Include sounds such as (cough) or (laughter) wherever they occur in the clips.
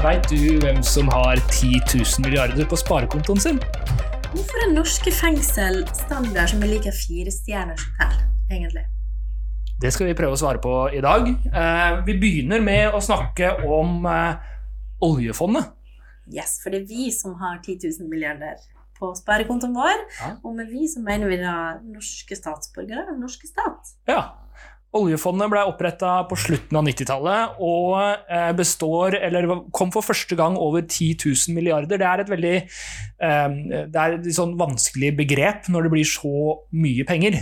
Veit du hvem som har 10 000 milliarder på sparekontoen sin? Hvorfor er norske fengsel standard som er like fire stjerners hotell, egentlig? Det skal vi prøve å svare på i dag. Eh, vi begynner med å snakke om eh, oljefondet. Yes, for det er vi som har 10 000 milliarder på sparekontoen vår. Ja. Og med vi så mener vi da norske statsborgere, og norske stat. Ja. Oljefondet ble oppretta på slutten av 90-tallet og eh, består, eller kom for første gang over 10 000 milliarder. Det er et veldig eh, det er et sånn vanskelig begrep når det blir så mye penger.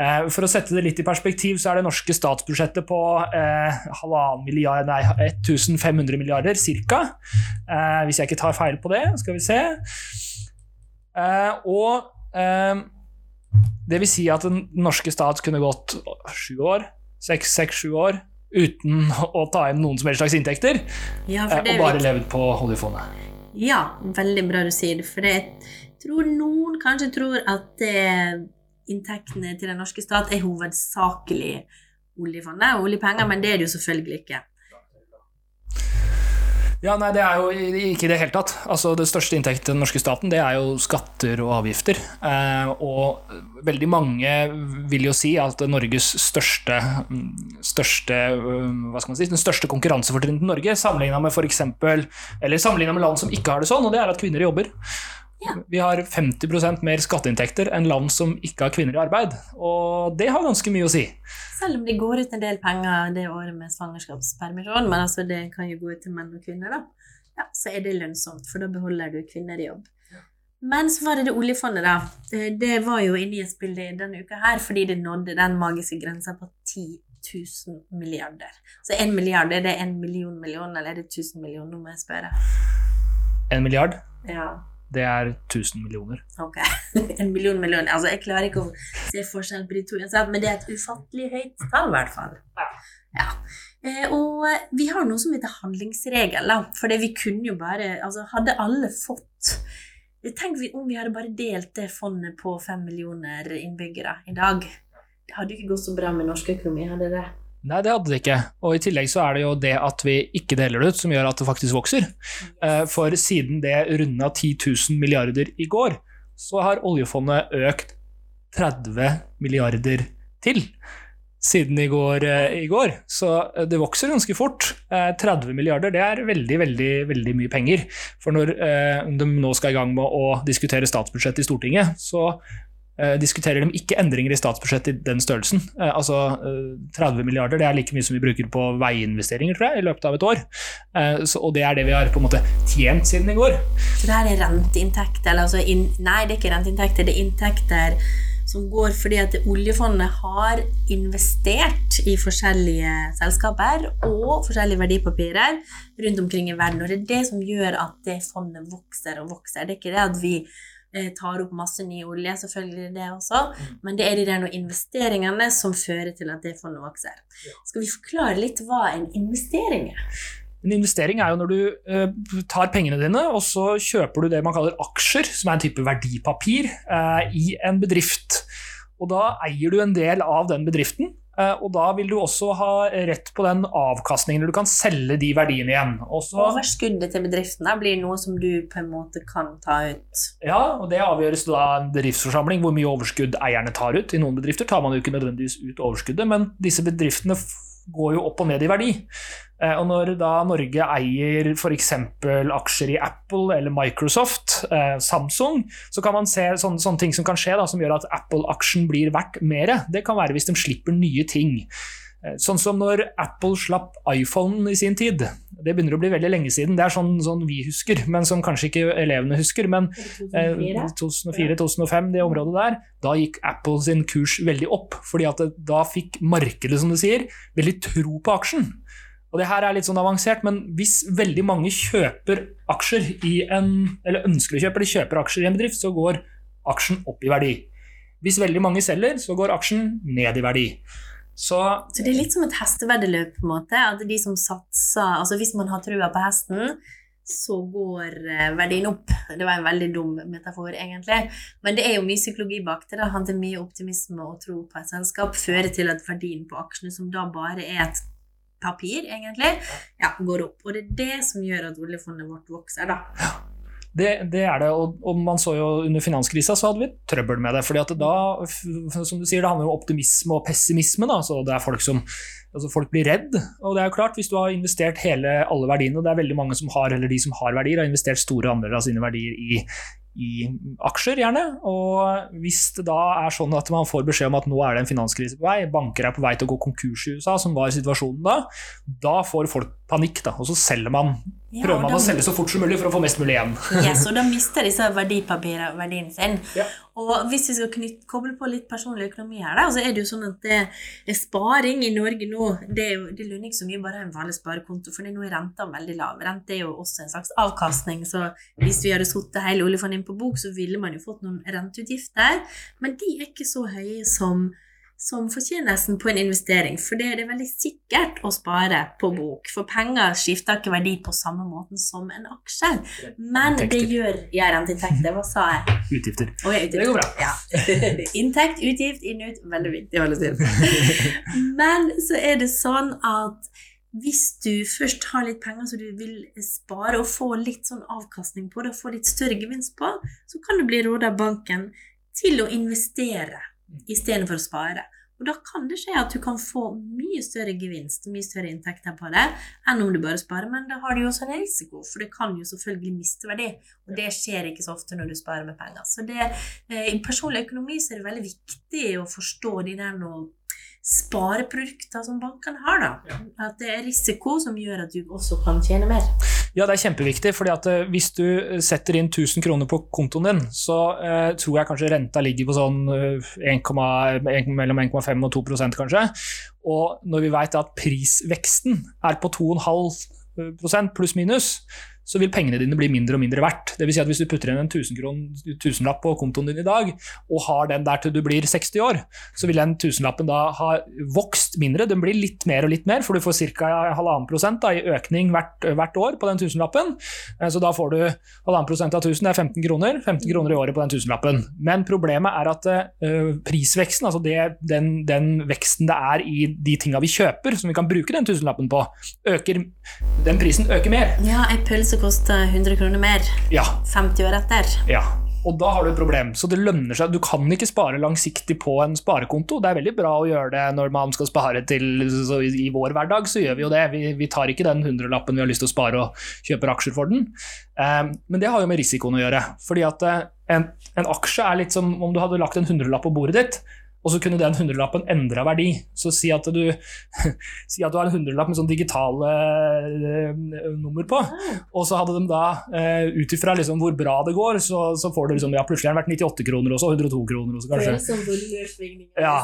Eh, For å sette det litt i perspektiv, så er det norske statsbudsjettet på milliard, nei, 1500 milliarder ca. Hvis jeg ikke tar feil på det. Skal vi se. Og det vil si at den norske stat kunne gått sju år, seks, seks, sju år, uten å ta inn noen som helst slags inntekter, Ja, eh, for det og bare levd på oljefondet. Ja, veldig bra du sier det. For jeg tror noen kanskje tror at inntektene til den norske stat er hovedsakelig oljefondet og oljepenger, men det er det jo selvfølgelig ikke. Ja, nei, det er jo ikke i det hele tatt. Altså, det største inntekten til den norske staten, det er jo skatter og avgifter. Eh, og veldig mange vil jo si at Norges største, største øh, hva skal man si, den største konkurransefortrinnet til Norge, sammenligna med for eksempel, eller sammenlignet med land som ikke har det sånn, og det er at kvinner jobber. Ja. Vi har 50% mer skatteinntekter enn land som ikke har kvinner i arbeid. Og det har ganske mye å si. Selv om det går ut en del penger det året med svangerskapspermisjon, men altså det kan jo gå ut til menn og kvinner, da, ja, så er det lønnsomt, for da beholder du kvinner i jobb. Men så var det det oljefondet, da. Det, var jo inne i et spill denne uka her, fordi det nådde den magiske grensa på 10 000 milliarder. Så en milliard, er det en million million, eller er det 1000 millioner, nå må jeg spørre. En milliard, Ja, det er 1000 millioner. ok. (laughs) en million million. Altså, jeg klarer ikke å se forskjellen på de to, men det er et ufattelig høyt tall, i hvert fall. Ja. Eh, og vi har noe som heter handlingsregel, da. For vi kunne jo bare Altså, hadde alle fått Tenk om vi hadde bare delt det fondet på fem millioner innbyggere i dag. Det hadde jo ikke gått så bra med norsk økonomi, hadde det? Nei, det hadde det ikke. Og i tillegg så er det jo det at vi ikke deler det ut, som gjør at det faktisk vokser. Eh, For siden det runda 10 000 milliarder i går, så har oljefondet økt 30 milliarder til siden i går. eh, i går. Så eh, det vokser ganske fort. Eh, 30 milliarder det er veldig veldig, veldig mye penger. For når de nå skal i gang med å diskutere statsbudsjettet i Stortinget, så diskuterer de ikke endringer i statsbudsjettet i den størrelsen. Eh, altså eh, 30 milliarder det er like mye som vi bruker på veiinvesteringer tror jeg, i løpet av et år. Eh, så, og det er det vi har på en måte tjent siden i går. Så det her er renteinntekter, eller altså in, Nei, det er ikke renteinntekter, det er inntekter som går fordi at oljefondet har investert i forskjellige selskaper og forskjellige verdipapirer rundt omkring i verden. Og det er det som gjør at det fondet vokser og vokser. Det er ikke det at vi eh, tar opp masse ny olje, selvfølgelig det også, men det er de der investeringene som fører til at det fondet vokser. Skal vi forklare litt hva en investering er? En investering er jo når du eh, tar pengene dine, og så kjøper du det man kaller aksjer, som er en type verdipapir, eh, i en bedrift. Og da eier du en del av den bedriften, eh, og da vil du også ha rett på den avkastningen, du kan selge de verdiene igjen. Overskuddet til bedriftene blir noe som du på en måte kan ta ut. ja, og det avgjøres da en bedriftsforsamling, hvor mye overskudd eierne tar ut. I noen bedrifter tar man jo ikke nødvendigvis ut overskuddet, men disse bedriftene går jo opp og ned i verdi. Eh, Og når da Norge eier f.eks. aksjer i Apple eller Microsoft, eh, Samsung, så kan man se sånne, sånne ting som kan skje, da, som gjør at Apple-aksjen blir verdt mer. Det kan være hvis de slipper nye ting. Eh, Sånn som når Apple slapp iPhone i sin tid. Det begynner å bli veldig lenge siden. Det er sånn, sånn vi husker, men som kanskje ikke elevene husker. Men Eh, 2004-2005, det området der, da gikk Apple sin kurs veldig opp. fordi at det, da fikk markedet, som du sier, veldig tro på aksjen. Og det her er litt sånn avansert, men hvis veldig mange kjøper aksjer i en, eller ønsker å kjøpe, eller kjøper aksjer i en bedrift, så går aksjen opp i verdi. Hvis veldig mange selger, så går aksjen ned i verdi. Så Så det er litt som et hesteveddeløp, på en måte. At de som satser Altså hvis man har trua på hesten, så går eh, verdien opp. Det var en veldig dum metafor, egentlig. Men det er jo mye psykologi bak det. det handler mye optimisme og tro på et selskap fører til at verdien på aksjene, som da bare er et papir, egentlig, ja, går opp. Og det er det som gjør at oljefondet vårt vokser, da. Det, det, er det, og, og, man så jo under finanskrisa så hadde vi trøbbel med det. fordi at da, som du sier, det handler om optimisme og pessimisme. Da, så det er folk som altså folk blir redd. Og det er jo klart, hvis du har investert hele, alle verdiene, og det er veldig mange som har, eller de som har verdier, har investert store andeler av sine verdier i, i aksjer, gjerne. Og hvis det da er sånn at man får beskjed om at nå er det en finanskrise på vei, banker er på vei til å gå konkurs i USA, som var situasjonen da, da får folk panikk, da. Og så selger man ja, prøver man de, å selge så fort som mulig for å få mest mulig igjen. (laughs) yes, og da mister disse verdipapirene verdien sin. Ja. Og hvis vi skal knytt, koble på litt personlig økonomi her, da, så er det jo sånn at det, det sparing i Norge nå Det, det lønner ikke så mye bare en vanlig sparekonto, for nå er renta veldig lav. Rente er jo også en slags avkastning, så hvis vi hadde satt hele oljefondet inn på bok, så ville man jo fått noen renteutgifter, men de er ikke så høye som som fortjenesten på en investering. For det er det veldig sikkert å spare på bok. For penger skifter ikke verdi på samme måten som en aksje. Men det gjør ja, renteinntekter. Hva sa jeg? Utgifter. Okay, utgifter. Det går bra. Ja. (laughs) Inntekt, utgift, inn, ut. Veldig viktig Veldig viktig. (laughs) Men så er det sånn at hvis du først har litt penger som du vil spare og få litt sånn avkastning på det, og få litt større gevinst på, så kan du bli rådet av banken til å investere istedenfor å spare. Og da kan det skje at du kan få mye større gevinst, mye større inntekter på det, enn om du bare sparer, men da har du jo også en risiko, for det kan jo selvfølgelig miste verdi. Og det skjer ikke så ofte når du sparer med penger. Så det, eh, i personlig økonomi så er det veldig viktig å forstå de der noe spareprodukter som bankene har. da. At det er risiko som gjør at du også kan tjene mer. Ja, det er kjempeviktig. fordi at eh, Hvis du setter inn 1000 kroner på kontoen din, så eh, tror jeg kanskje renta ligger på sånn 1, eh, 1, mellom 1,5 og 2% kanskje. Og når vi vet at prisveksten er på 2,5% pluss-minus, så vil pengene dine bli mindre og mindre verdt. Det vil Si at hvis du putter inn en tusenlapp på kontoen din i dag, og har den der til du blir 60 år, så vil den tusenlappen da ha vokst mindre. Den blir litt mer og litt mer, for du får ca. halvannen prosent da, i økning hvert, hvert, år på den tusenlappen. Eh, så da får du halvannen prosent av 1000, det er 15 kroner. 15 kroner i året på den tusenlappen. Men problemet er at uh, prisveksten, altså det, den, den, veksten det er i de tinga vi kjøper, som vi kan bruke den tusenlappen på, øker, den prisen øker mer. Ja, en pølse koster 100 kroner mer ja. 50 år etter. Ja, og da har du et problem. Så det lønner seg. Du kan ikke spare langsiktig på en sparekonto. Det er veldig bra å gjøre det når man skal spare til I vår hverdag så gjør vi jo det. Vi, vi tar ikke den hundrelappen vi har lyst til å spare og kjøper aksjer for den. Um, men det har jo med risikoen å gjøre. Fordi at eh, en, en aksje er litt som om du hadde lagt en hundrelapp på bordet ditt og så kunne den hundrelappen endra verdi. Så si at du, (laughs) si at du har en hundrelapp med sånn digitale uh, nummer på, og så hadde de da, uh, ut ifra liksom hvor bra det går, så, så får du liksom, ja, plutselig har den vært 98 kroner også, 102 kroner også, kanskje. Sånn ja.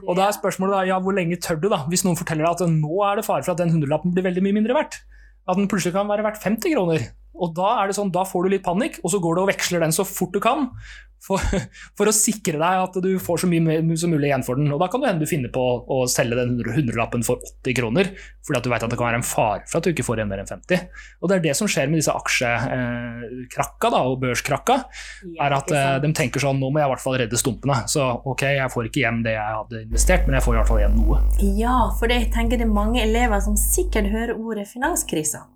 Og da er spørsmålet da, ja, hvor lenge tør du, da? Hvis noen forteller deg at nå er det fare for at den hundrelappen blir veldig mye mindre verdt. At den plutselig kan være verdt 50 kroner. Og da er det sånn, da får du litt panikk, og så går du og veksler den så fort du kan. For, for, å sikre deg at du får så mye som mulig igjen for den. Og da kan det hende du finner på å selge den hundrelappen for 80 kroner, fordi at du vet at det kan være en fare for at du ikke får igjen mer enn 50. Og det er det som skjer med disse aksjekrakka da, og børskrakka. er at eh, De tenker sånn nå må jeg i hvert fall redde stumpene. Så ok, jeg får ikke igjen det jeg hadde investert, men jeg får i hvert fall igjen noe. Ja, for jeg tenker det er mange elever som sikkert hører ordet finanskrisa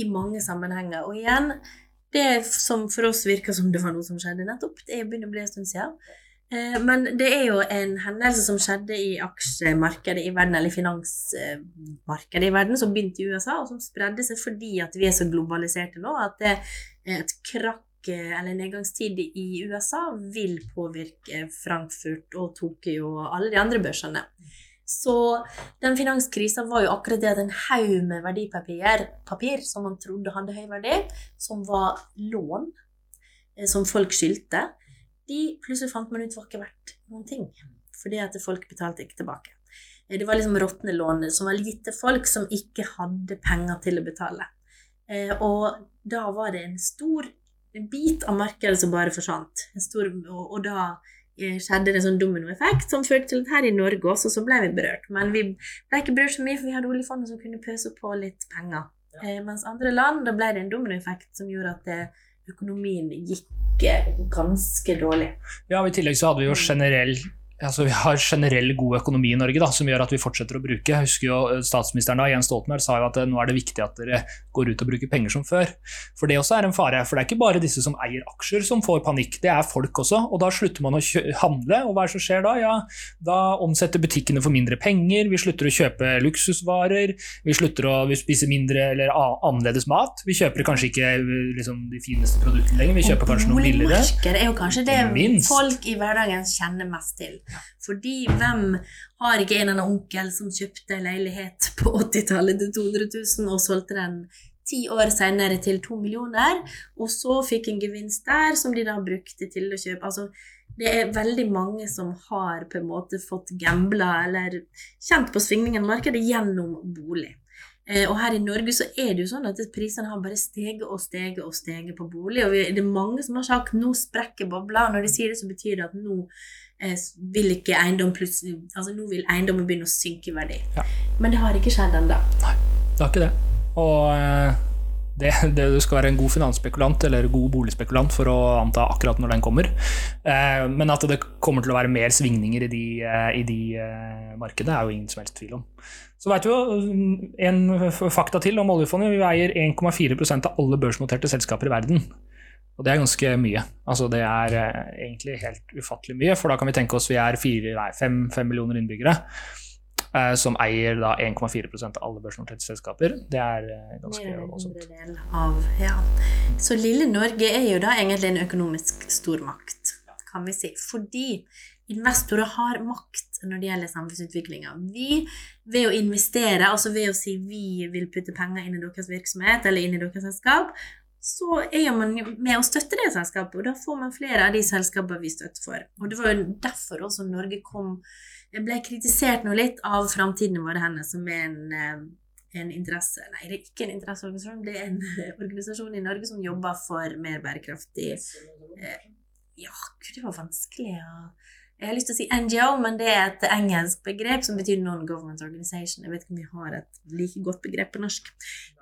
i mange sammenhenger. Og igjen, det som for oss virka som det var noe som skjedde nettopp, det begynner å bli en stund siden. Eh, men det er jo en hendelse som skjedde i aksjemarkedet i verden, eller finansmarkedet i verden, som begynte i USA, og som spredde seg fordi at vi er så globaliserte nå at det et krakk eh, eller nedgangstid i USA vil påvirke Frankfurt og Tokyo og alle de andre børsene. Så den finanskrisa var jo akkurat det at en haug med verdipapir papir, som man trodde hadde høy verdi, som var lån eh, som folk skyldte, de plutselig fant man ut var ikke verdt noen ting. Fordi at folk betalte ikke tilbake. Eh, det var liksom råtne lån som var til folk som ikke hadde penger til å betale. Eh, og da var det en stor bit av markedet som bare forsvant. Og, da Eh, skjedde det en sånn dominoeffekt som førte til at her i Norge også så ble vi berørt. Men vi ble ikke berørt så mye, for vi hadde oljefondet som kunne pøse på litt penger. Ja. Eh, mens andre land, da ble det en dominoeffekt som gjorde at det, økonomien gikk ganske dårlig. Ja, og I tillegg så hadde vi jo generell altså, vi har generell god økonomi i Norge da, som gjør at vi fortsetter å bruke. Jeg husker jo eh, Statsministeren da, Jens Stoltenberg sa jo at eh, nå er det viktig at dere går ut og bruker penger som før. For det også er en fare. For det er ikke bare disse som eier aksjer som får panikk, det er folk også. Og da slutter man å handle, og hva er det som skjer da? Ja, da omsetter butikkene for mindre penger, vi slutter å kjøpe luksusvarer, vi slutter å spise mindre eller annerledes mat. Vi kjøper kanskje ikke liksom, de fineste produktene lenger, vi kjøper kanskje noe billigere. Boligmarkedet er jo kanskje det Minst. folk i hverdagen kjenner mest til. Fordi hvem har ikke en eller annen onkel som kjøpte leilighet på 80-tallet til 200 000 og solgte den ti år senere til to millioner, og så fikk en gevinst der som de da brukte til å kjøpe Altså, det er veldig mange som har på en måte fått gambla eller kjent på svingningen i markedet gjennom bolig. Eh, og her i Norge så er det jo sånn at prisene har bare steget og steget og steget på bolig. Og det er mange som har sagt 'nå sprekker bobla'. Når de sier det, så betyr det at nå vil ikke eiendom plutselig Altså nå vil eiendommen begynne å synke i verdi. Ja. Men det har ikke skjedd ennå. Nei, det har ikke det. Og eh, det, (laughs) det, du skal være en god finansspekulant eller god boligspekulant for å anta akkurat når den kommer. Eh, men at det kommer til å være mer svingninger i de, eh, i de eh, markedene, er jo ingen som helst tvil om. Så vet vi jo en fakta til om oljefondet. Vi eier 1,4% av alle børsnoterte selskaper i verden. Og det er ganske mye. Altså det er egentlig helt ufattelig mye, for da kan vi tenke oss vi er 5 millioner innbyggere. Eh, som eier da 1,4% av alle børsnoterte selskaper. Det er eh, ganske voldsomt. Ja. Så lille Norge er jo da egentlig en økonomisk stormakt, kan vi si. Fordi investorer har makt når det gjelder samfunnsutviklinga. Vi, ved å investere, altså ved å si vi vil putte penger inn i deres virksomhet eller inn i deres selskap, så er man med å støtte det selskapet, og da får man flere av de selskapene vi støtter for. Og det var jo derfor også Norge kom jeg ble kritisert nå litt av Framtiden Våre Hender, som er en, eh, en interesse Nei, det er ikke en interesseorganisasjon, det er en (laughs) organisasjon i Norge som jobber for mer bærekraftig eh, Ja, gud, det var vanskelig å jeg har lyst til å si NGO, men det er et engelsk begrep som betyr Non-Government Organization. Jeg vet ikke om vi har et like godt begrep på norsk.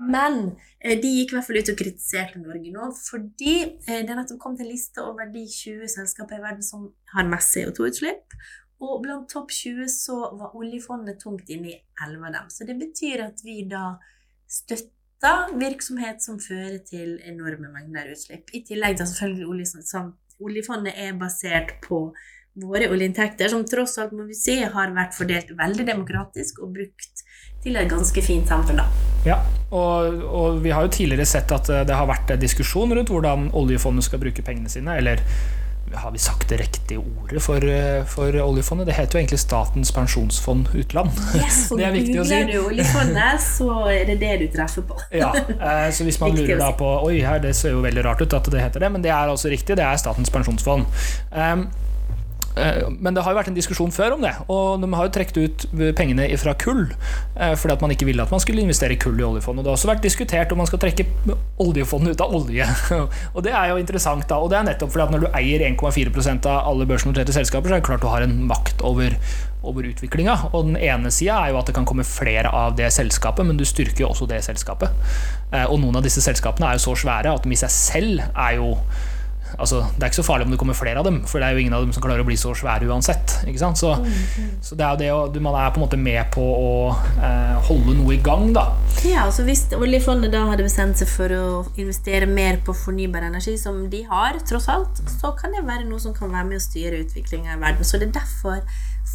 Men eh, de gikk i hvert fall ut og kritiserte Norge nå, fordi det er nettopp kommet en liste over de 20 selskaper i verden som har mest CO2-utslipp. Og blant topp 20 så var oljefondet tungt inne i 11 av dem. Så det betyr at vi da støtter virksomhet som fører til enorme mengder utslipp. I tillegg til selvfølgelig oljefondet er basert på våre oljeinntekter, som tross alt må vi se har vært fordelt veldig demokratisk og brukt til et ganske fint samfunn. da. Ja, og, og vi har jo tidligere sett at det har vært diskusjon rundt hvordan oljefondet skal bruke pengene sine. eller har vi sagt det riktige ordet for, eh, for, oljefondet? Det heter jo egentlig Statens pensjonsfond utland. Yes, (laughs) det er viktig å si. du oljefondet, så er det det du treffer på. ja, eh, så hvis man lurer da på Oi, her, det ser jo veldig rart ut at det heter det, men det er altså riktig. Det er Statens pensjonsfond. Um, Eh, men det har jo vært en diskusjon før om det, og de har jo trukket ut pengene fra kull. Eh, fordi at man ikke ville at man skulle investere kull i oljefondet. Det har også vært diskutert om man skal trekke oljefondet ut av olje. (laughs) Og det er jo interessant, da. Og det er nettopp fordi at når du eier 1,4% av alle børsnoterte selskaper, så er det klart du har en makt over, over utviklinga. Og den ene sida er jo at det kan komme flere av det selskapet, men du styrker jo også det selskapet. Eh, og noen av disse selskapene er jo så svære at de i seg selv er jo altså, Det er ikke så farlig om det kommer flere av dem, for det er jo ingen av dem som klarer å bli så svære uansett. Så, mm, mm. så, det er jo det å, man er på en måte med på å eh, holde noe i gang, da. Ja, altså Hvis oljefondet da hadde bestemt seg for å investere mer på fornybar energi, som de har, tross alt, så kan det være noe som kan være med å styre utviklinga i verden. Så det er derfor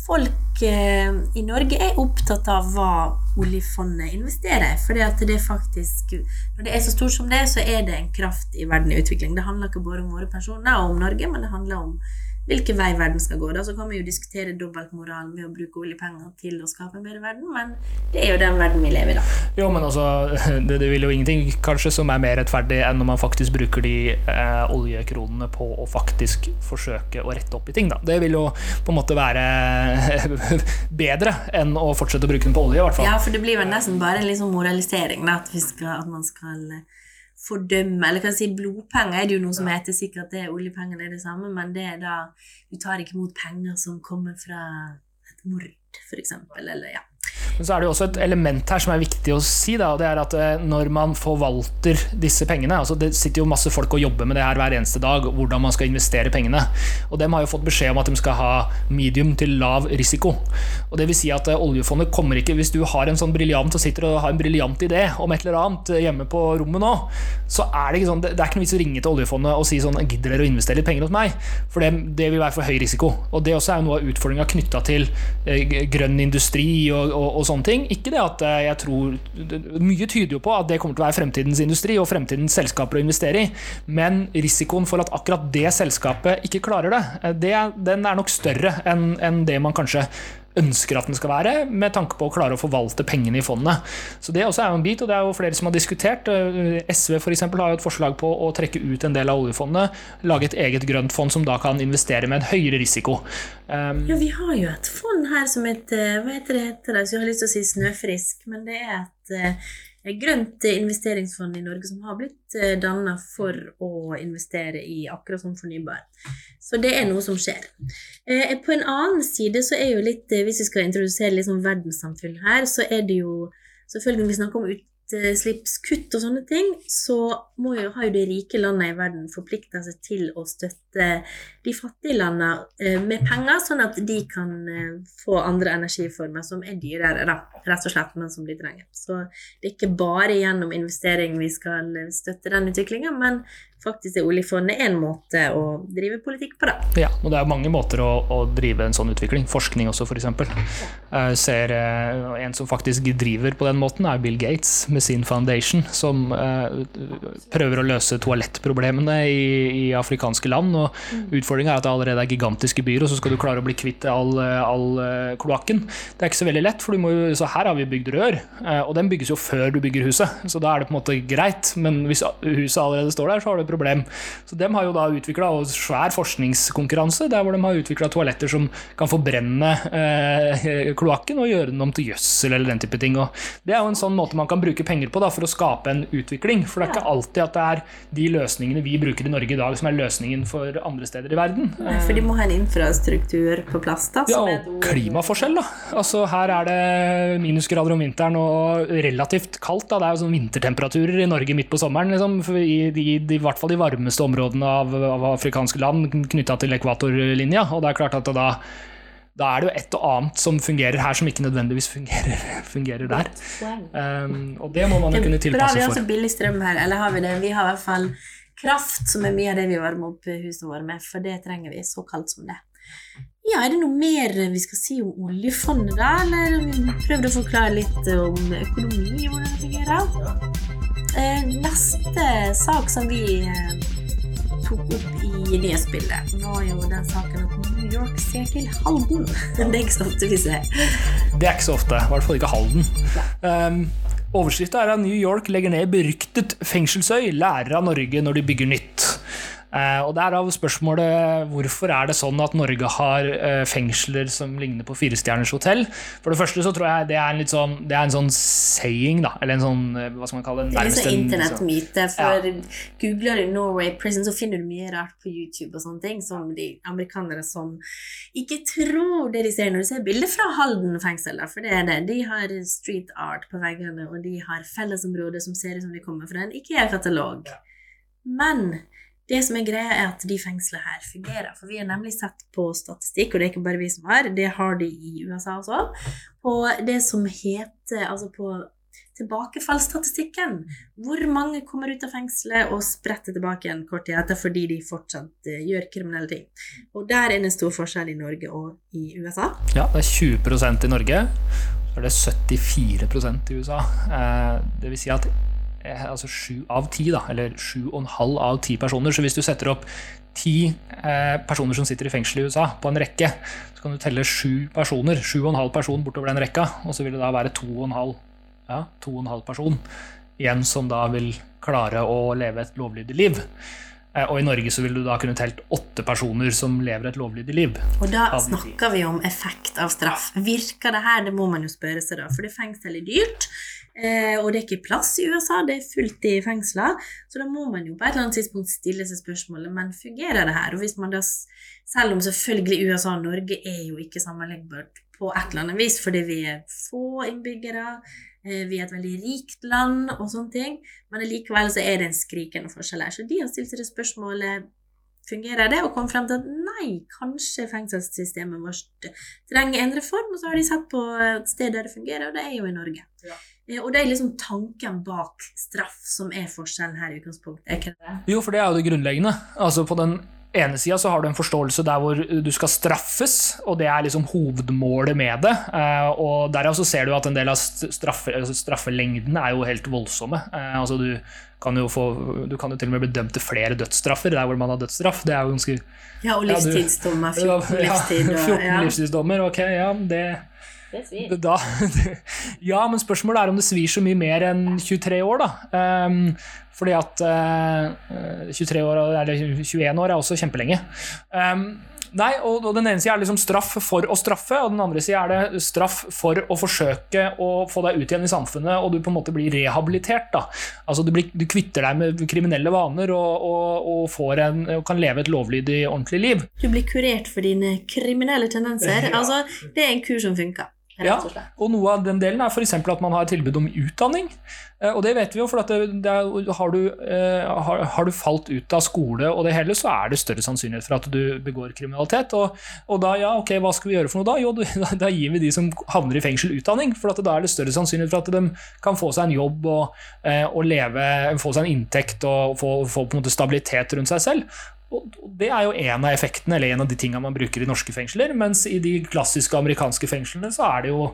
folk eh, i Norge er opptatt av hva oljefondet investerer. For det er faktisk, når det er så stort som det, så er det en kraft i verden i utvikling. Det handler ikke bare om våre personer og om Norge, men det handler om hvilken vei verden skal gå. Da så kan vi jo diskutere dobbeltmoralen ved å bruke oljepenger til å skape en bedre verden, men det er jo den verden vi lever i, da. Jo, men altså, (laughs) det, det vil jo ingenting kanskje som er mer rettferdig enn når man faktisk bruker de eh, oljekronene på å faktisk forsøke å rette opp i ting, da. Det vil jo på en måte være (laughs) bedre enn å fortsette å bruke den på olje, i hvert fall. Ja, for det blir vel nesten bare en liksom moralisering, da, at, skal, at man skal fordømme Eller kan jeg si blodpenger er det jo noe som heter sikkert det oljepenger er det samme, men det er da Du tar ikke imot penger som kommer fra et mord, f.eks. Eller ja. Men så er det jo også et element her som er viktig å si. Da, og det er at eh, Når man forvalter disse pengene altså Det sitter jo masse folk og jobber med det her hver eneste dag, hvordan man skal investere pengene. Og Dem har jo fått beskjed om at de skal ha medium til lav risiko. Og det vil si at eh, Oljefondet kommer ikke Hvis du har en sånn briljant og sitter og har en briljant idé om et eller annet eh, hjemme på rommet nå, så er det ikke sånn Det er ikke noe vits å ringe til oljefondet og si sånn Gidder dere å investere litt penger hos meg? For det, det vil være for høy risiko. Og det også er noe av utfordringa knytta til grønn industri og, og, og, sånne ting. Ikke det at eh, jeg tror Mye tyder jo på at det kommer til å være fremtidens industri og fremtidens selskaper å investere i, men risikoen for at akkurat det selskapet ikke klarer det, eh, det den er nok større enn en det man kanskje ønsker at den skal være, med tanke på å klare å forvalte pengene i fondet. Så Det også er jo en bit, og det er jo flere som har diskutert. Eh, SV for eksempel, har jo et forslag på å trekke ut en del av oljefondet, lage et eget grønt fond som da kan investere med en høyere risiko. Um, ja, vi har jo et fond her som heter Hva heter det? Heter det? Så jeg har lyst til å si Snøfrisk, men det er et eh, grønt investeringsfond i Norge som har blitt eh, danna for å investere i akkurat som fornybar. Så det er noe som skjer. Eh, på en annen side så er jo litt eh, Hvis vi skal introdusere litt sånn verdenssamfunn her, så er det jo Selvfølgelig når vi snakker om utslippskutt og sånne ting, så må jo, har jo de rike landene i verden forplikta seg til å støtte de fattige landene med penger, sånn at de kan få andre energiformer som er dyrere, da rett og slett, men som de trenger. Så det er ikke bare gjennom investering vi skal støtte den utviklinga, men faktisk er oljefondet en måte å drive politikk på. Da. Ja, og det er mange måter å, å drive en sånn utvikling. Forskning også, f.eks. Jeg ser En som faktisk driver på den måten, er Bill Gates med sin foundation, som prøver å løse toalettproblemene i, i afrikanske land. og mm. Utfordringa er at det allerede er gigantiske byer, og så skal du klare å bli kvitt all, all uh, kloakken. Det er ikke så veldig lett, for du må så her har vi bygd rør, og den bygges jo før du bygger huset, så da er det på en måte greit. Men hvis huset allerede står der, så har du et problem. Så dem har jo da utvikla svær forskningskonkurranse der hvor de har utvikla toaletter som kan forbrenne eh, kloakken og gjøre den om til gjødsel eller den type ting. Og det er jo en sånn måte man kan bruke penger på da, for å skape en utvikling. For det er ikke alltid at det er de løsningene vi bruker i Norge i dag som er løsningen for andre steder i verden. For de må ha en infrastruktur på plass, da? Ja, og klimaforskjell, da. Altså her er det minusgrader om vinteren og relativt kaldt. da, Det er jo sånn vintertemperaturer i Norge midt på sommeren. liksom, i de, de, hvert fall de varmeste områdene av, av afrikanske land knytta til ekvatorlinja. Og det er klart at da, da er det jo et og annet som fungerer her, som ikke nødvendigvis fungerer, (laughs) fungerer der. Um, og det må man jo kunne tilpasse for. Vi har også billig strøm her, eller har vi det? Vi har i hvert fall kraft, som er mye av det vi varmer opp husene våre med, for det trenger vi, så kaldt som det. Ja, Er det noe mer vi skal si om oljefondet, da? Eller prøvde å forklare litt om økonomi og hvordan det fungerer? Eh, neste sak som vi eh, tok opp i nyhetsbildet, var jo den saken at New York ser til Halden. (laughs) Det er ikke så ofte vi ser. Det er ikke så ofte. I hvert fall ikke Halden. Um, Overskrifta er at New York legger ned beryktet fengselsøy, lærer av Norge når de bygger nytt. Eh, og Derav spørsmålet hvorfor er det sånn at Norge har eh, fengsler som ligner på firestjerners hotell. For det første så tror jeg det er en litt sånn, det er en sånn saying, da. Eller en sånn eh, hva skal man kalle det? Det er en sånn internettmyte. For ja. googler du Norway Prison, så finner du mye rart på YouTube og sånne ting. Som de amerikanere som ikke tror det de ser når de ser bilder fra Halden fengsel. For det er det. De har street art på veggene, og de har fellesområder som ser ut som de kommer fra en IKEA-katalog. Men det som er greia, er at de fengslene her fungerer. For vi har nemlig sett på statistikk, og det er ikke bare vi som har, det har de i USA også, på det som heter Altså på tilbakefallsstatistikken. Hvor mange kommer ut av fengselet og spretter tilbake igjen kort tid etter fordi de fortsatt uh, gjør kriminelle ting. Og der er det stor forskjell i Norge og i USA. Ja, det er 20% i Norge. Så er det 74% i USA. Uh, det vil si at Eh, altså sju av ti, da, eller sju og en halv av ti personer. Så hvis du setter opp ti eh, personer som sitter i fengsel i USA, på en rekke, så kan du telle sju personer, sju og en halv person bortover den rekka, og så vil det da være to og en halv, ja, to og en halv person igjen som da vil klare å leve et lovlydig liv. Eh, og i Norge så vil du da kunne telt åtte personer som lever et lovlydig liv. Og da snakker vi om effekt av straff. Virker det her? Det må man jo spørre seg, da. For det fengsel er dyrt. Eh, og det er ikke plass i USA, det er fullt i fengsler. Så da må man jo på et eller annet tidspunkt stille seg spørsmålet men fungerer det her. Og hvis man da, Selv om selvfølgelig USA og Norge er jo ikke sammenlignbart på et eller annet vis, fordi vi er få innbyggere, eh, vi er et veldig rikt land og sånne ting, men likevel så er det en skrikende forskjell her. Så de har stilt seg det spørsmålet fungerer det, og kom frem til at nei, kanskje fengselssystemet vårt trenger en reform, og så har de sett på et sted der det fungerer, og det er jo i Norge. Ja. Og det er liksom tanken bak straff som er forskjellen her i utgangspunktet. Er ikke det? Jo, for det er jo det grunnleggende. Altså På den ene sida så har du en forståelse der hvor du skal straffes, og det er liksom hovedmålet med det. Eh, og Derav så ser du at en del av straffe, altså straffelengdene er jo helt voldsomme. Eh, altså Du kan jo få, du kan jo til og med bli dømt til flere dødsstraffer der hvor man har dødsstraff. Det er jo ganske Ja, og livstidsdommer. 14 (laughs) livstidsdommer. Ja, Og, 14 ja. livstidsdommer, ok, ja, det Det svir. da, (laughs) ja, men spørsmålet er om det svir så mye mer enn 23 år, da. Um, fordi at uh, 23 år, eller 21 år er også kjempelenge. Um, nei, og, og Den ene sida er liksom straff for å straffe, og den andre sida er det straff for å forsøke å få deg ut igjen i samfunnet, og du på en måte blir rehabilitert. da. Altså Du, blir, du kvitter deg med kriminelle vaner og, og, og, får en, og kan leve et lovlydig, ordentlig liv. Du blir kurert for dine kriminelle tendenser. (laughs) Ja. Altså, det er en kur som funker. Ja, og noe av den delen er f.eks. at man har tilbud om utdanning. Eh, Og det vet vi jo, for at det, det er, har, du, eh, har, har du falt ut av skole og det hele, så er det større sannsynlighet for at du begår kriminalitet. Og, og da, ja, ok, hva skal vi gjøre for noe da? Jo, (laughs) da, gir vi de som havner i fengsel, utdanning. For at da er det større sannsynlighet for at de kan få seg en jobb og, eh, og leve, få seg en inntekt og få, få på en måte stabilitet rundt seg selv. Og det er jo en av effektene, eller en av de tingene man bruker i norske fengsler. Mens i de klassiske amerikanske fengslene så er det jo,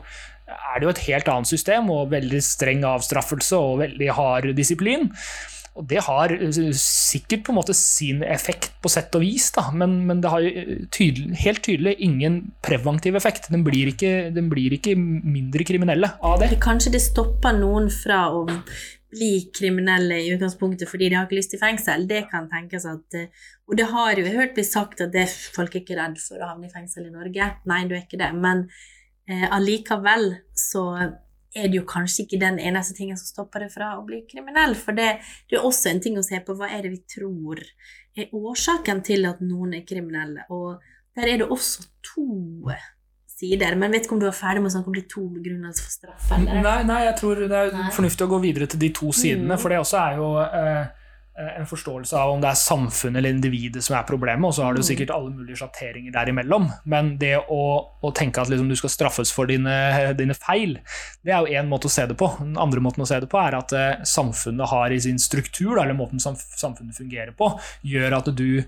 er det jo et helt annet system, og veldig streng avstraffelse og veldig hard disiplin. Og det har eh, sikkert på en måte sin effekt på sett og vis, da, men, men det har jo tydelig, helt tydelig ingen preventiv effekt. Den blir, ikke, den blir ikke mindre kriminelle av det. Kanskje det stopper noen fra å bli kriminelle i utgangspunktet fordi de har ikke lyst til fengsel. Det kan tenkes at eh, Og det har jo jeg hørt bli sagt at det, folk er ikke redd for å havne i fengsel i Norge. Nei, du er ikke det. Men eh, allikevel så er det jo kanskje ikke den eneste tingen som stopper deg fra å bli kriminell. For det, det er også en ting å se på hva er det vi tror er årsaken til at noen er kriminelle. Og der er det også to sider. Men vet ikke om du er ferdig med å snakke om de to begrunnelsene for straff? eller? Nei, nei, jeg tror det er Nei. fornuftig å gå videre til de to sidene, Mm. for det også er jo eh, en forståelse av om det er samfunnet eller individet som er problemet, og så har du Mm. sikkert alle mulige sjatteringer derimellom. Men det å, å tenke at liksom du skal straffes for dine, dine feil, det er jo én måte å se det på. Den andre måten å se det på er at eh, samfunnet har i sin struktur, eller måten samfunnet fungerer på, gjør at du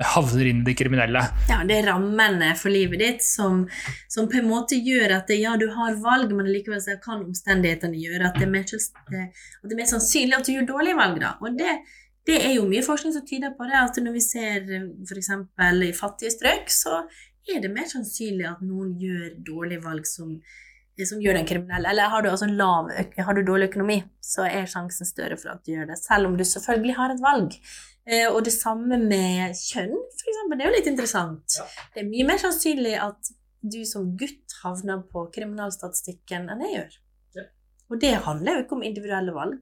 havner inn i det kriminelle. Ja, det er rammene for livet ditt som, som på en måte gjør at ja, du har valg, men likevel kan omstendighetene gjøre at det er mer, at det er mer sannsynlig at du gjør dårlige valg. Da. Og det, det er jo mye forskning som tyder på det, at når vi ser f.eks. i fattige strøk, så er det mer sannsynlig at noen gjør dårlige valg som, som gjør den kriminelle. Eller har du, altså lav, har du dårlig økonomi, så er sjansen større for at du gjør det, selv om du selvfølgelig har et valg. Eh, og det samme med kjønn, eksempel. Det er jo litt interessant. Ja. Det er mye mer sannsynlig at du som gutt havner på kriminalstatistikken enn jeg gjør. Ja. Og det handler jo ikke om individuelle valg.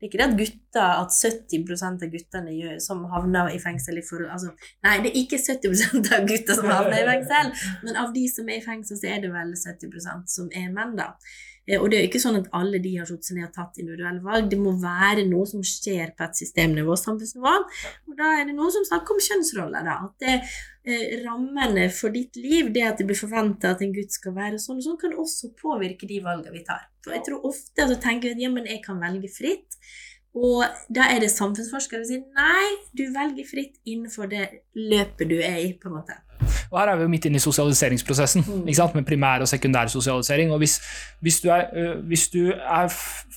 Det er ikke det at gutter, at 70 av guttene gjør, som havner i fengsel i forhold altså, Nei, det er ikke 70% av gutter som havner i fengsel, men av de som er i fengsel, så er det vel 70% som er menn, da. Eh, Og det er jo ikke sånn at alle de har satt seg ned og tatt individuelle valg. Det må være noe som skjer på et systemnivå, samfunnsnivå. Og da er det noen som snakker om kjønnsroller, da. At det, eh, rammene for ditt liv, det at det blir forventa at en gutt skal være sånn sånn, kan også påvirke de valgene vi tar. For jeg tror ofte at du tenker at ja, men jeg kan velge fritt. Og da er det samfunnsforskere som sier nei, du velger fritt innenfor det løpet du er i, på en måte. Og her er vi jo midt inne i sosialiseringsprosessen, Mm. med primær og sekundær sosialisering. Og hvis, hvis, du er, øh, hvis du er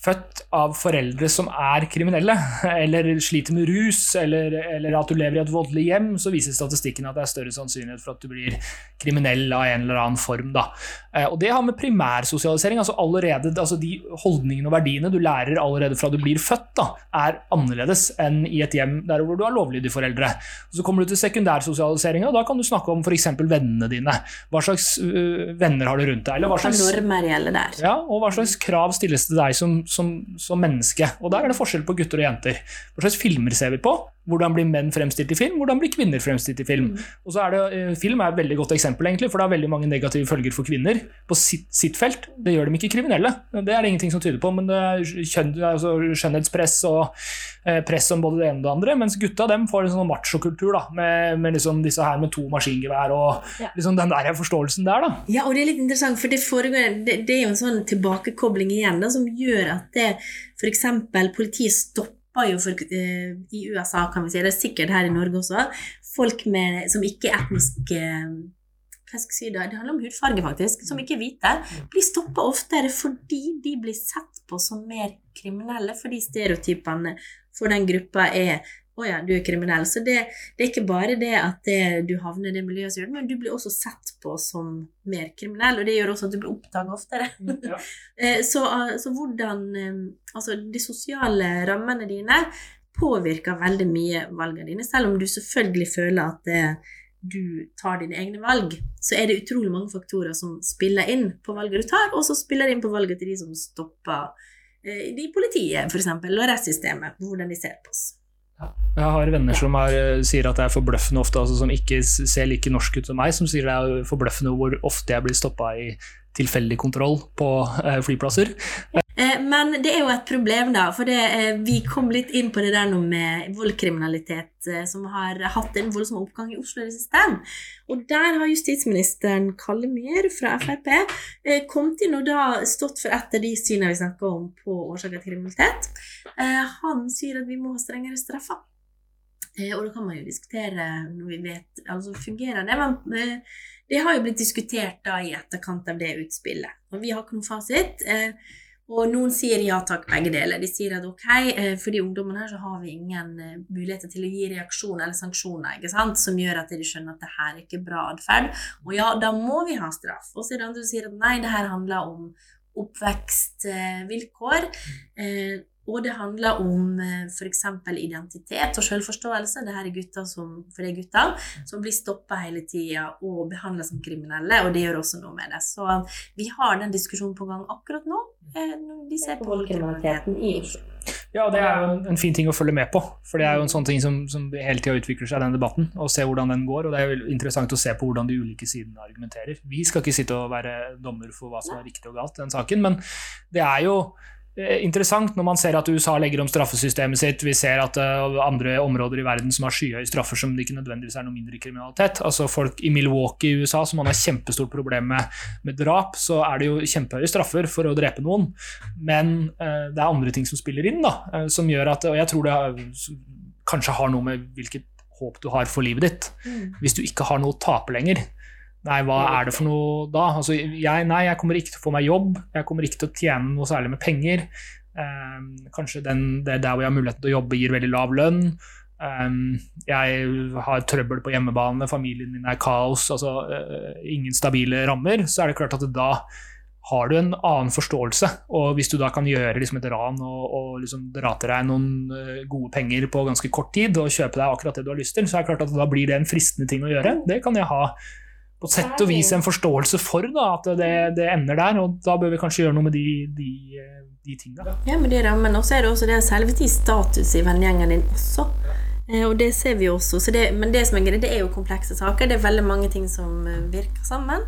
født av foreldre som er kriminelle, (laughs) eller sliter med rus, eller, eller at du lever i et voldelig hjem, så viser statistikken at det er større sannsynlighet for at du blir kriminell av en eller annen form. Da. Eh, Og det har med primærsosialisering, altså allerede altså de holdningene og verdiene du lærer allerede fra du blir født, da, er annerledes enn i et hjem der hvor du har lovlydige foreldre. Så kommer du til sekundærsosialiseringa, da kan du snakke om om f.eks. vennene dine. Hva slags øh, venner har du rundt deg? Eller hva slags, normer gjelder der? ja, og hva slags krav stilles til deg som, som, som menneske? Og der er det forskjell på gutter og jenter. Hva slags filmer ser vi på? Hvordan blir menn fremstilt i film? Hvordan blir kvinner fremstilt i film? Og så er det, eh, Film er et veldig godt eksempel, egentlig, for det har veldig mange negative følger for kvinner på sitt, sitt felt. Det gjør dem ikke kriminelle, det er det ingenting som tyder på, men det er kjønn, altså skjønnhetspress og eh, press om både det ene og det andre. Mens gutta dem får en sånn machokultur med, med liksom disse her med to maskingevær og Ja. liksom den der forståelsen der. da. Ja, og det er litt interessant, for det, foregår, det, det er jo en sånn tilbakekobling igjen da, som gjør at det f.eks. politiet stopper jo for, uh, i USA, kan vi si, det er sikkert her i Norge også, folk med, som ikke er etnisk eh, hva skal jeg si da, Det handler om hudfarge, faktisk. Som ikke er hvite. Blir stoppa oftere fordi de blir sett på som mer kriminelle, fordi stereotypene for den gruppa er å ja, du er kriminell. Så det, det er ikke bare det at det, du havner i det miljøet som gjør det, men du blir også sett på som mer kriminell, og det gjør også at du blir oppdaget oftere. Ja. (laughs) Eh, Så, eh, så hvordan eh, Altså, de sosiale rammene dine påvirker veldig mye valgene dine, selv om du selvfølgelig føler at det, du tar dine egne valg, så er det utrolig mange faktorer som spiller inn på valget du tar, og så spiller det inn på valget til de som stopper eh, de i politiet, f.eks., og rettssystemet, hvordan de ser på oss. Jeg har venner som er, eh, sier at det er forbløffende ofte, altså som ikke ser like norsk ut som meg, som sier det er forbløffende hvor ofte jeg blir stoppa i tilfeldig kontroll på eh, flyplasser. Eh, Men det er jo et problem, da. For det, eh, vi kom litt inn på det der nå med voldskriminalitet, eh, som har hatt en voldsom oppgang i Oslo i det siste. Og der har justisministeren Kalle Myhr fra Frp kommet inn og da stått for et av de synene vi snakka om på årsaker til kriminalitet. Han sier at vi må ha strengere straffer. Og da kan man jo diskutere når vi vet altså fungerer det, men det har jo blitt diskutert da i etterkant av det utspillet. Og vi har ikke noen fasit. Og noen sier ja takk, begge deler. De sier at ok, eh, for de ungdommene her så har vi ingen eh, muligheter til å gi reaksjon eller sanksjoner, ikke sant, som gjør at de skjønner at det her er ikke bra atferd. Og ja, da må vi ha straff. Og så er det andre som sier at nei, det her handler om oppvekstvilkår. Eh, og det handler om eh, f.eks. identitet og selvforståelse. Det her er gutter som, for det er gutter som blir stoppa hele tida og behandla som kriminelle, og det gjør også noe med det. Så vi har den diskusjonen på gang akkurat nå. Eh, når vi ser på voldskriminaliteten i Oslo. Ja, det er jo en, en fin ting å følge med på, for det er jo en sånn ting som, som hele tida utvikler seg, den debatten, og se hvordan den går. Og det er jo interessant å se på hvordan de ulike sidene argumenterer. Vi skal ikke sitte og være dommer for hva som er riktig og galt i den saken, men det er jo eh, interessant når man ser at USA legger om straffesystemet sitt. Vi ser at uh, andre områder i verden som har skyhøye straffer som det ikke nødvendigvis er noe mindre kriminalitet. Altså folk i Milwaukee i USA som man har kjempestort problem med, med drap, så er det jo kjempehøye straffer for å drepe noen. Men uh, det er andre ting som spiller inn, da, uh, som gjør at Og jeg tror det har, kanskje har noe med hvilket håp du har for livet ditt. Hvis du ikke har noe å tape lenger, Nei, hva er det for noe da? Altså, jeg, nei, jeg kommer ikke til å få meg jobb. Jeg kommer ikke til å tjene noe særlig med penger. Um, kanskje den, det der hvor jeg har muligheten til å jobbe, gir veldig lav lønn. Um, jeg har trøbbel på hjemmebane, familien min er kaos, altså uh, ingen stabile rammer. Så er det klart at da har du en annen forståelse. Og hvis du da kan gjøre liksom et ran og, og liksom dra til deg noen eh, gode penger på ganske kort tid og kjøpe deg akkurat det du har lyst til, så er det klart at da blir det en fristende ting å gjøre. Det kan jeg ha på sett og vis en forståelse for da, at det, det ender der, og da bør vi kanskje gjøre noe med de, de, de tinga. Ja, men det er rammen. Og så er det også det selvtid status i vennegjengen din også. Eh, og det ser vi også. Så det, men det som er greit, det er jo komplekse saker. Det er veldig mange ting som eh, virker sammen.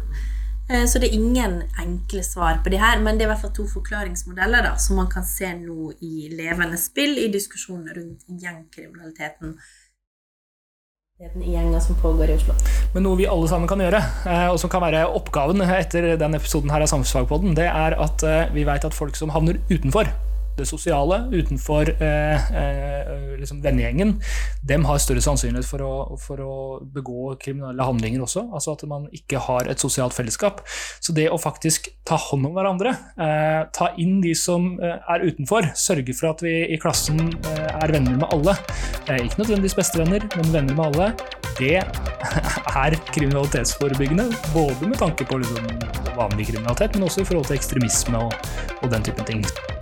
Eh, Så det er ingen enkle svar på det her, men det er i hvert fall to forklaringsmodeller da, som man kan se nå i levende spill i diskusjoner rundt gjengkriminaliteten i gjenga som pågår i Oslo. Men noe vi alle sammen kan gjøre, eh, og som kan være oppgaven etter den episoden her av Samfunnsfagpodden, det er at eh, vi vet at folk som havner utenfor det sosiale, utenfor eh, eh, liksom vennegjengen, dem har større sannsynlighet for å, for å begå kriminelle handlinger også. Altså at man ikke har et sosialt fellesskap. Så det å faktisk ta hånd om hverandre, eh, ta inn de som eh, er utenfor, sørge for at vi i klassen eh, er venner med alle, eh, ikke nødvendigvis bestevenner, men venner med alle, det (laughs) er kriminalitetsforebyggende. Både med tanke på liksom vanlig kriminalitet, men også i forhold til ekstremisme og, og den typen ting.